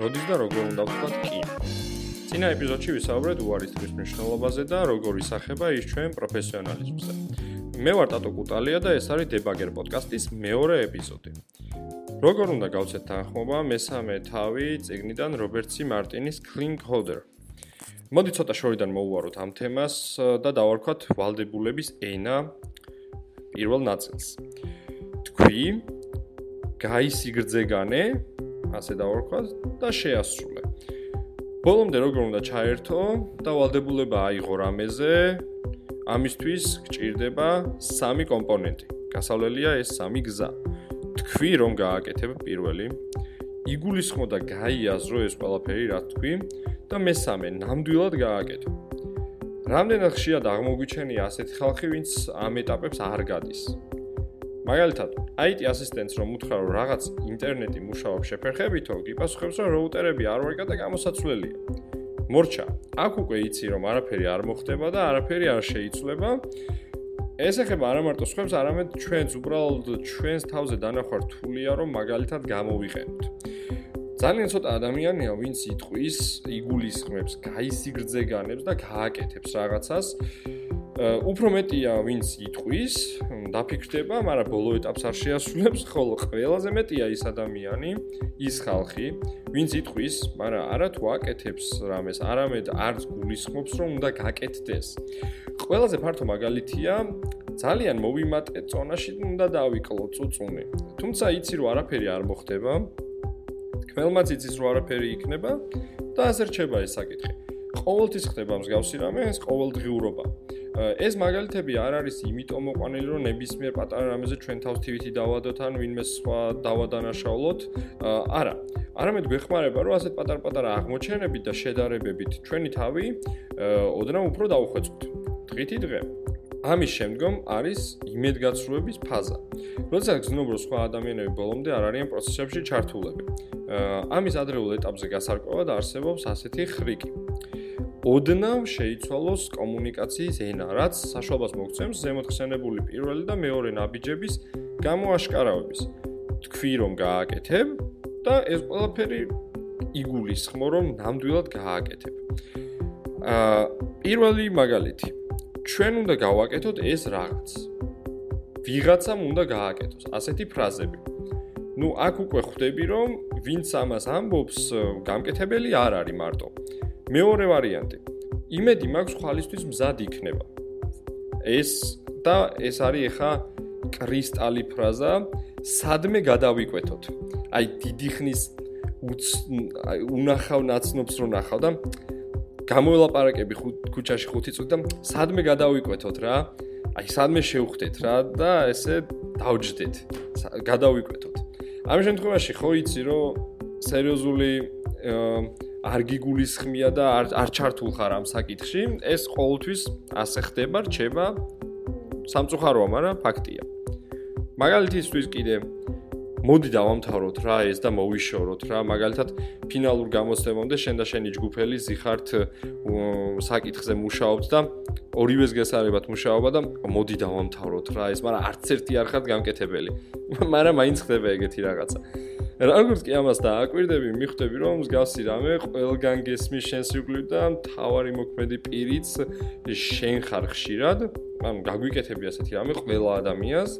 როდის და როგორ უნდა ვთქვათ კი. წინა ეპიზოდში ვისაუბრეთ უარისტობის მნიშვნელობაზე და როგორ ისახება ის ჩვენ პროფესიონალიზმზე. მე ვარ ტატო კუტალია და ეს არის დებაგერ პოდკასტის მეორე ეპიზოდი. როგორ უნდა გავცეთ თანხმობა მესამე თავი ციგნიდან რობერტსი მარტინის Coder. მოდი ცოტა შორიდან მოუვაროთ ამ თემას და დავარქვათ ვალდებულების ენა პირველ ნაწილს. თქვი გაისიგრძეგანე ასე დავარქვათ და შეასრულე. ბოლომდე როგორ უნდა ჩაერთო და ვალდებულება აიღო რამეზე? ამისთვის გჭირდება სამი კომპონენტი. გასავლელია ეს სამი გზა. თქვი რომ გააკეთებ პირველი, იგულისხმო და გაიაზრო ეს ყველაფერი რა თქვი და მესამე ნამდვილად გააკეთო. რამდენად ხშირად აღმოგვიჩენია ასეთი ხალხი, ვინც ამ ეტაპებს არ გადის? მაგალითად, IT ასისტენტს რომ უთხრა რომ რაღაც ინტერნეტი მუშაობს შეფერხებითო, გიპასუხებს რომ რაუტერები არ ვარგა და გამოსაცვლელია. მორჩა, აქ უკვე იცი რომ არაფერი არ მოხდება და არაფერი არ შეიცვლება. ეს ეხება არა მარტო სხვებს, არამედ ჩვენს უბრალოდ ჩვენს თავზე დანახვა რთულია რომ მაგალითად გამოვიყენოთ. ძალიან ცოტა ადამიანია, ვინც იტყვის, იგულისხმებს, გაისიგრძეგანებს და გააკეთებს რაღაცას. უფრო მეტია ვინც იტყვის, დაფიქრდება, მაგრამ ბოლო ეტაპს არ შეასრულებს, ხოლო ყველაზე მეტია ის ადამიანი, ის ხალხი, ვინც იტყვის, მაგრამ არა თუ აკეთებს რამეს, არამედ არც გულისხმობს, რომ უნდა გაკეთდეს. ყველაზე ფართო მაგალითია, ძალიან მოვიმატე წონაში უნდა დავიკლო წუწუნი. თუმცა იცი რომ არაფერი არ მოხდება. ყველმაც იცის რომ არაფერი იქნება და ასე რჩება ეს საკითხი. ყოველთვის ხდება მსგავსი რამე, ეს ყოველდღიურობა. ეს მაგალითები არ არის იმიტომ მოყვანილი, რომ ნებისმიერ პატარა რამეზე ჩვენ თავს თვითი დავადოთ ან ვინმე სხვა დავადანაშაულოთ. არა. არამედ გვეხმარება, რომ ასეთ პატარ-პატარა აღმოჩენებით და შედარებებით ჩვენი თავი ოდნავ უფრო დაუხვეწოთ. დღითი დღე. ამის შემდგომ არის იმედგაცრუების ფაზა. როდესაც გზნობ რომ სხვა ადამიანები ბოლომდე არ არიან პროცესებში ჩართულები. ამის ადრეულ ეტაპზე გასარკვევად არსებობს ასეთი ხრიკი. ოდნავ შეიცვალოს კომუნიკაციის ენა, რაც საშუალებას მოგცემს ზემოთხსენებული პირველი და მეორე ნაბიჯების გამოაშკარავების. თქვი რომ გააკეთებ და ეს ყველაფერი იგულისხმო რომ ნამდვილად გააკეთებ. აა პირველი მაგალითი. ჩვენ უნდა გავაკეთოთ ეს რაღაც. ვიღაცამ უნდა გააკეთოს ასეთი ფრაზები. ну, აქ უკვე ხვდები რომ ვინც ამას ამბობს, გამკეთებელი არ არის მარტო. მეორე ვარიანტი. იმედი მაქვს ხალისთვის მზად იქნება. ეს და ეს არის ახლა კრისტალი ფრაზა, სადმე გადავიკვეთოთ. აი დიდი ხნის უნახავ ნაცნობს რო ნახავ და გამოელაპარაკები ქუჩაში ხუთი წუთი და სადმე გადავიკვეთოთ რა. აი სადმე შევხვდეთ რა და ესე დავჯდეთ. გადავიკვეთოთ. ამ შემთხვევაში ხო იცი რომ სერიოზული არ გიგულისხმია და არ არ ჩართულ ხარ ამ საკითხში, ეს ყოველთვის ასე ხდება, რჩება სამწუხაროა, მაგრამ ფაქტია. მაგალითისთვის კიდე მოდი დავამთავროთ რა ეს და მოვიშოროთ რა, მაგალითად ფინალურ გამოცემამდე შენ და შენი ჯგუფელი ზიხართ საკითხზე მუშაობთ და ორივეს გასარებად მუშაობა და მოდი დავამთავროთ რა ეს, მაგრამ არც ერთი არ ხართ გამკეთებელი. მაგრამ მაინც ხდება ეგეთი რაღაცა. როგორც კი ამას დააკვირდები, მიხვდები რომ მსგავსი რამე ყველგან გესმის შენს იგლივ და თავარი მოქმედი პირიც შენ ხარ ხშირად, ანუ გაგვიკეთები ასეთი რამე ყველა ადამიანს.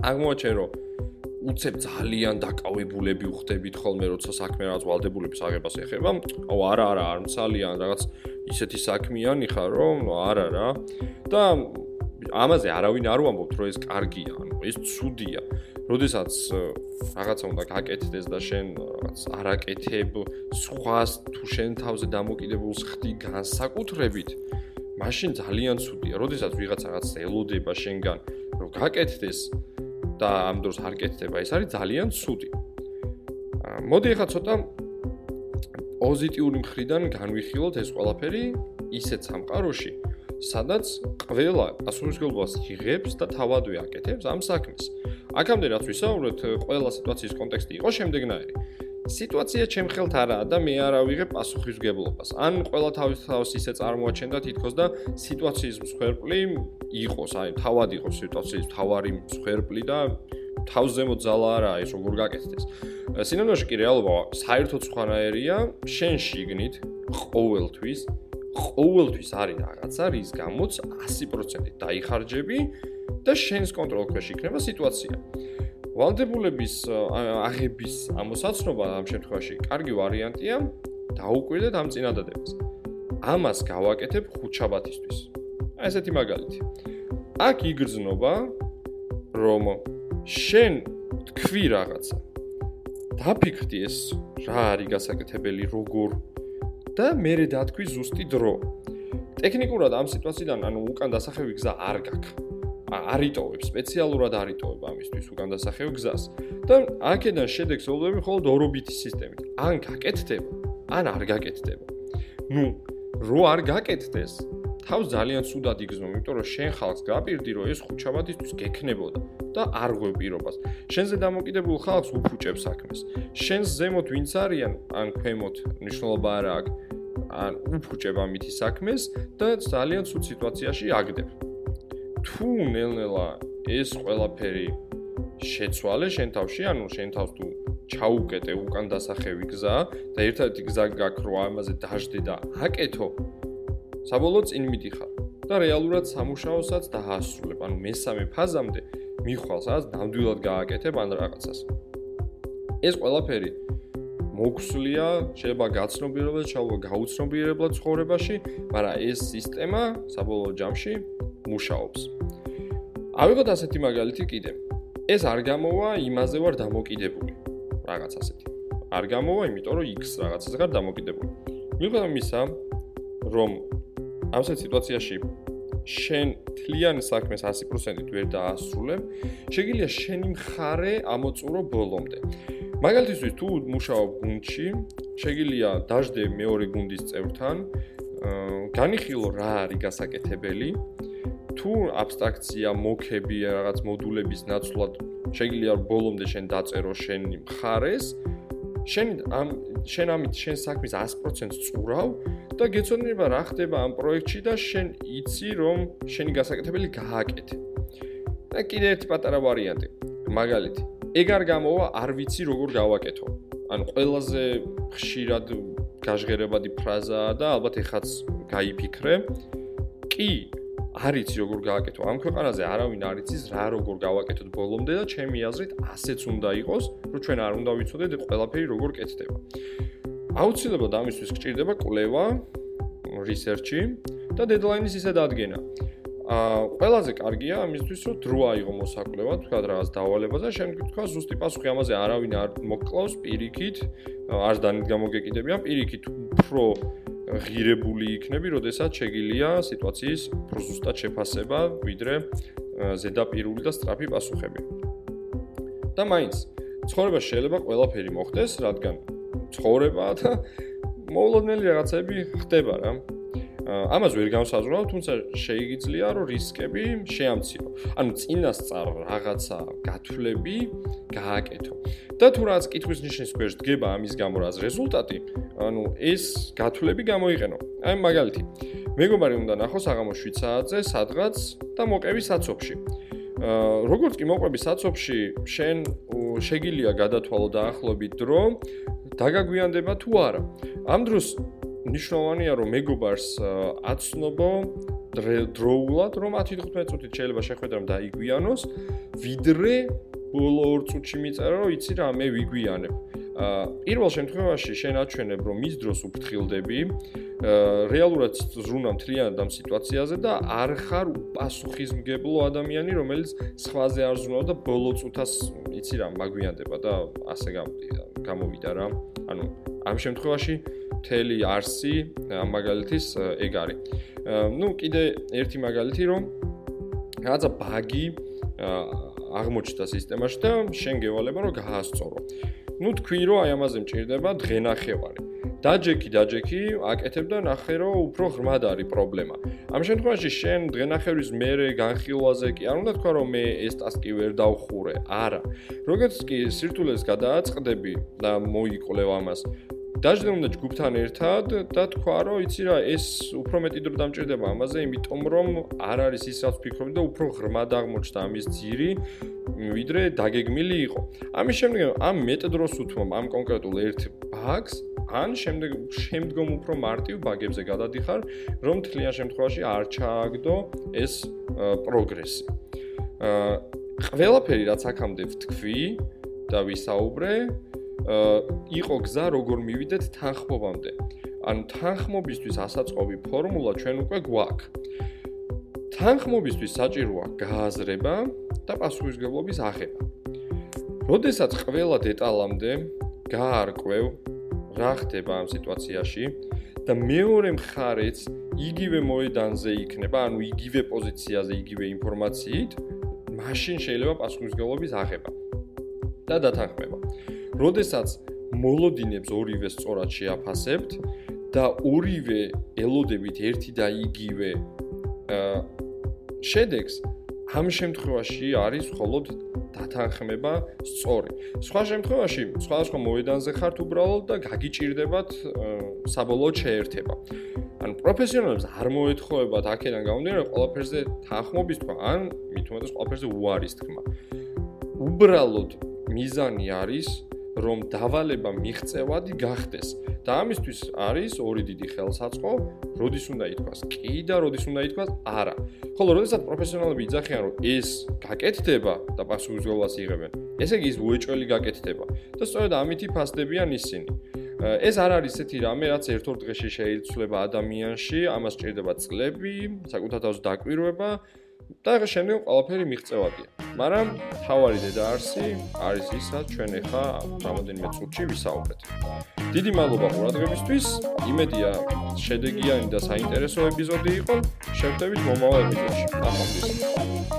აღმოაჩენ რომ უცებ ძალიან დაკავებულები ვხდებით ხოლმე როცა საქმე რაღაც ვალდებულების აღებას ეხება. აუ არა არა, არ ძალიან რაღაც ისეთი საქმიანი ხარ რომ არა რა. და ამაზე არავინ არ ვამბობთ რომ ეს კარგია, ანუ ეს ცუდია. როდესაც რაღაცა უნდა გაკეთდეს და შენ რაღაც არაკეთებ სხვას თუ შენ თავზე დამოკიდებულს ხდი განსაკუთრებით მაშინ ძალიან ცუდია როდესაც ვიღაც რაღაც ელოდება შენგან რომ გაკეთდეს და ამ დროს არ კეთდება ეს არის ძალიან ცუდი მოდი ახლა ცოტა პოზიტიური მხრიდან განვიხილოთ ეს ყველაფერი ისეთ სამყაროში სადაც ყველა პასუხისგებლობას იღებს და თავადვე აკეთებს ამ საქმეს. აქამდე რაც ვისაუბრეთ, ყველა სიტუაციის კონტექსტი იყო შემდეგნაირი. სიტუაცია ჩემ ხელთ არაა და მე არ ავიღებ პასუხისგებლობას. ან ყველა თავის თავს ისე წარმოაჩენდა თითქოს და სიტუაციის მსხვერპლი იყოს, აი, თავად იყოს სიტუაციის თავარი მსხვერპლი და თავს ზემოთ ძალა არა ეს როგორ გაკეთდეს. სინამდვილეში კი რეალობა საერთოდ სხვანაირია, შენ შიგნით ყოველთვის ყოველთვის არის რაღაცა, რის გამოც 100% დაიხარჯები და შენს კონტროლ ქვეშ იქნება სიტუაცია. ვალდებულების აღების ამოსაცნობა ამ შემთხვევაში კარგი ვარიანტია დაუკვირდეთ ამ წინადადებას. ამას გავაკეთებ ხუთშაბათისთვის. აი ესეთი მაგალითი. აქ იგრძნობა რომ შენ თქვი რაღაცა. დაფიქრდი ეს რა არის გასაკეთებელი როგორ და მე დათქვი ზუსტი დრო. ტექნიკურად ამ სიტუაციიდან ანუ უკან დასახევი გზა არ გაქვს. არიტოვებ სპეციალურად არიტოვებ ამისთვის უკან დასახევ გზას. და აქედან შედეგს ველოდები მხოლოდ ორობითი სისტემით. ან გაკეთდება ან არ გაკეთდება. ნუ რო არ გაკეთდეს თავს ძალიან ცუდად იგზნო იმიტომ რომ შენ ხალხს გაპირდი რომ ეს ხუჩაბადისთვის გექნებოდა და არ გვეპირობას. შენზე დამოკიდებულ ხალხს უფუჭებს საქმეს. შენს ზემოთ ვინც არიან ან ქვემოთ ნიშნულობა არა აქვს ან უფუჭებ ამითი საქმეს და ძალიან ცუდ სიტუაციაში აგდებ თუ ნელ-ნელა ეს ყველაფერი შეცვალე შენ თავში, ანუ შენ თავს თუ ჩაუკეტე უკან დასახევი გზა და ერთადერთი გზა გაქვს რომ ამაზე დაждდე და აკეთო, საბოლოო წინ მიდიხარ და რეალურად სამუშაოსაც დაასრულებ, ანუ მესამე ფაზამდე მიხვალ, სადაც ნამდვილად გააკეთებ ან რაღაცას. ეს ყველაფერი მოქსლია, შეიძლება გაცნობიერებად, შეიძლება გაუცნობიერებლად ცხოვრებაში, მაგრამ ეს სისტემა საბოლოო ჯამში მუშაობს. ავიღოთ ასეთი მაგალითი კიდე. ეს არ გამოვა იმაზე ვარ დამოკიდებული. რაღაც ასეთი. არ გამოვა, იმიტომ რომ X რაღაცაზე ხარ დამოკიდებული. მიუხედავად იმისა, რომ ამ სიტუაციაში შენ თლიანი საქმეს 100%-ით ვერ დაასრულებ, შეგიძლია შენი მხარე ამოწურო ბოლომდე. მაგალითისთვის თუ მუშაობ გუნდში, შეგიძლია დაждდე მეორე გუნდის წევრთან, განიხილო რა არის გასაკეთებელი, თუ აბსტრაქცია, მოქები, რაღაც მოდულების ნაცვლად შეიძლება ბოლომდე შენ დაწერო შენი მხარეს, შენ ამ შენ ამით შენ საქმის 100% წურავ და გეცოდინება რა ხდება ამ პროექტში და შენ იცი რომ შენი გასაკეთებელი გააკეთე. და კიდე ერთი პატარა ვარიანტი. მაგალითი, ეგ არ გამოვა, არ ვიცი როგორ გავაკეთო. ანუ ყველაზე ხშირად გაჟღერებადი ფრაზაა და ალბათ ეხაც გაიფიქრე. კი, არ იცი როგორ გააკეთო? ამ ქვეყანაზე არავინ არ იცის რა როგორ გავაკეთოთ ბოლომდე და ჩემი აზრით ასეც უნდა იყოს რომ ჩვენ არ უნდა ვიცოდეთ ყველაფერი როგორ კეთდება. აუცილებლად ამისთვის გჭირდება კვლევა რისერჩი და დედლაინის ისე დადგენა ა ყველაზე კარგია ამისთვის რომ დრო აიღო მოსაკვლევა თქვა რაღაც დავალება და შემდეგ თქვა ზუსტი პასუხი ამაზე არავინ არ მოკლავს პირიქით არ დანით გამოგეკიდებიან პირიქით უფრო ღირებული იქნები, როდესაც შეგილია სიტუაციის პროზუსტად შეფასება, ვიდრე ზედაპირული და სტრაფი პასუხები. და მაინც ცხოვრება შეიძლება ყველაფერი მოხდეს, რადგან ცხოვრება და მოულოდნელი რაღაცები ხდება რა. ამას ვერ განსაზღვრავ, თუმცა შეიძლება რომ რისკები შეამციო. ანუ წინასწარ რაღაცა გათვლები გააკეთო. და თუ რაღაც კითხვის ნიშნის ქვეშ დგება ამის გამო რაც რეზულტატი, ანუ ეს გათვლები გამოიყენო. აი მაგალითი. მეგობარი უნდა ნახოს აღამო შვიცაძე სადღაც და მოყევი საცოფში. აა როგორც კი მოყვები საცოფში, შენ შეგილია გადათვალო დაახლოებით დრო, დაგაგვიანდება თუ არა. ამ დროს ნიშნავანია რომ მეგობარს აცნობო დროულად რომ 10-15 წუთით შეიძლება შეხვედრა რომ დაიგვიანოს, ვიდრე ბოლო 2 წუთში მიწერა რომ იცი რა მე ვიგვიანებ. აა პირველ შემთხვევაში შენ აჩვენებ რომ მის დროს უფრთხილდები, რეალურად ზრუნავ მთლიანად ამ სიტუაციაზე და არ ხარ პასუხისმგებლო ადამიანი, რომელიც სხვაზე არ ზრუნავ და ბოლო წუთას იცი რა მაგვიანდება და ასე გამოვიდა რა. ანუ ამ შემთხვევაში მთელი არსი ამ მაგალითის ეგ არის. ნუ კიდე ერთი მაგალითი რომ რაღაცა ბაგი აღმოჩნდა სისტემაში და შენ გევალება რომ გაასწორო. ნუ თქვი რომ აი ამაზე მჭირდება დღენახევარი. დაჯექი, დაჯექი, აკეთებ და ნახე, რომ უფრო ღრმად არის პრობლემა. ამ შემთხვევაში შენ დღენახევრის მერე განხილვაზე კი არ უნდა თქვა, რომ მე ეს ტასკი ვერ დავხურე. არა. როგორც კი სირთულეს გადააწყდები და მოიკვლევ ამას, დაждდე უნდა ჯგუფთან ერთად და თქვა რომ იცი რა ეს უფრო მეტი დრო დამჭირდება ამაზე იმიტომ რომ არ არის ის რაც ფიქრობდი და უფრო ღრმად აღმოჩნდა ამის ძირი ვიდრე დაგეგმილი იყო. ამის შემდეგ ამ მეტ დროს უთმობ ამ კონკრეტულ ერთ ბაგს ან შემდეგ შემდგომ უფრო მარტივ ბაგებზე გადადიხარ რომ თლიან შემთხვევაში არ ჩააგდო ეს პროგრესი. აა ყველაფერი რაც აქამდე ვთქვი და ვისაუბრე იყო გზა როგორ მივიდეთ თანხმობამდე. ანუ თანხმობისთვის ასაწყობი ფორმულა ჩვენ უკვე გვაქვს. თანხმობისთვის საჭიროა გააზრება და პასუხისგებლობის აღება. როდესაც ყველა დეტალამდე გაარკვევ რა ხდება ამ სიტუაციაში და მეორე მხარეც იგივე მოედანზე იქნება, ანუ იგივე პოზიციაზე, იგივე ინფორმაციით, მაშინ შეიძლება პასუხისგებლობის აღება და დათანხმება. როდესაც მოლოდინებს ორივე სწორად შეაფასებთ და ორივე ელოდებით ერთი და იგივე შედეგს ამ შემთხვევაში არის მხოლოდ დათანხმება სწორი. სხვა შემთხვევაში, სხვადასხვა მოედანზე ხართ უბრალოდ და გაგიჭირდებათ საბოლოო შეერთება. ან პროფესიონალებს არ მოეთხოვებათ აქედან გამომდინარე ყველაფერზე თანხმობის თქვა, ან მით უმეტეს ყველაფერზე უარის თქმა. უბრალოდ მიზანი არის რომ დავალება მიღწევადი გახდეს და ამისთვის არის ორი დიდი ხელსაწყო, როდის უნდა ითქვას კი და როდის უნდა ითქვას არა. ხოლო როდესაც პროფესიონალები იძახიან რომ ეს გაკეთდება და პასუხისმგებლობას იღებენ, ესე იგი ის უეჭველი გაკეთდება და სწორედ ამითი ფასდებიან ისინი. ეს არ არის ესეთი რამე, რაც ერთ-ორ დღეში შეიძლება ადამიანში, ამას ჭირდება წლები, საკუთარ თავს დაკვირვება და შემდეგ ყველაფერი მიღწევადია. მაგრამ თავარი დედაარსი არის ის, რაც ჩვენ ახლა რამოდენიმე წუთში ვისაუბრეთ. დიდი მადლობა ყურადღებისთვის. იმედია შედეგიანი და საინტერესო ეპიზოდი იყო. შევხვდებით მომავალ ეპიზოდში. ნახვამდის.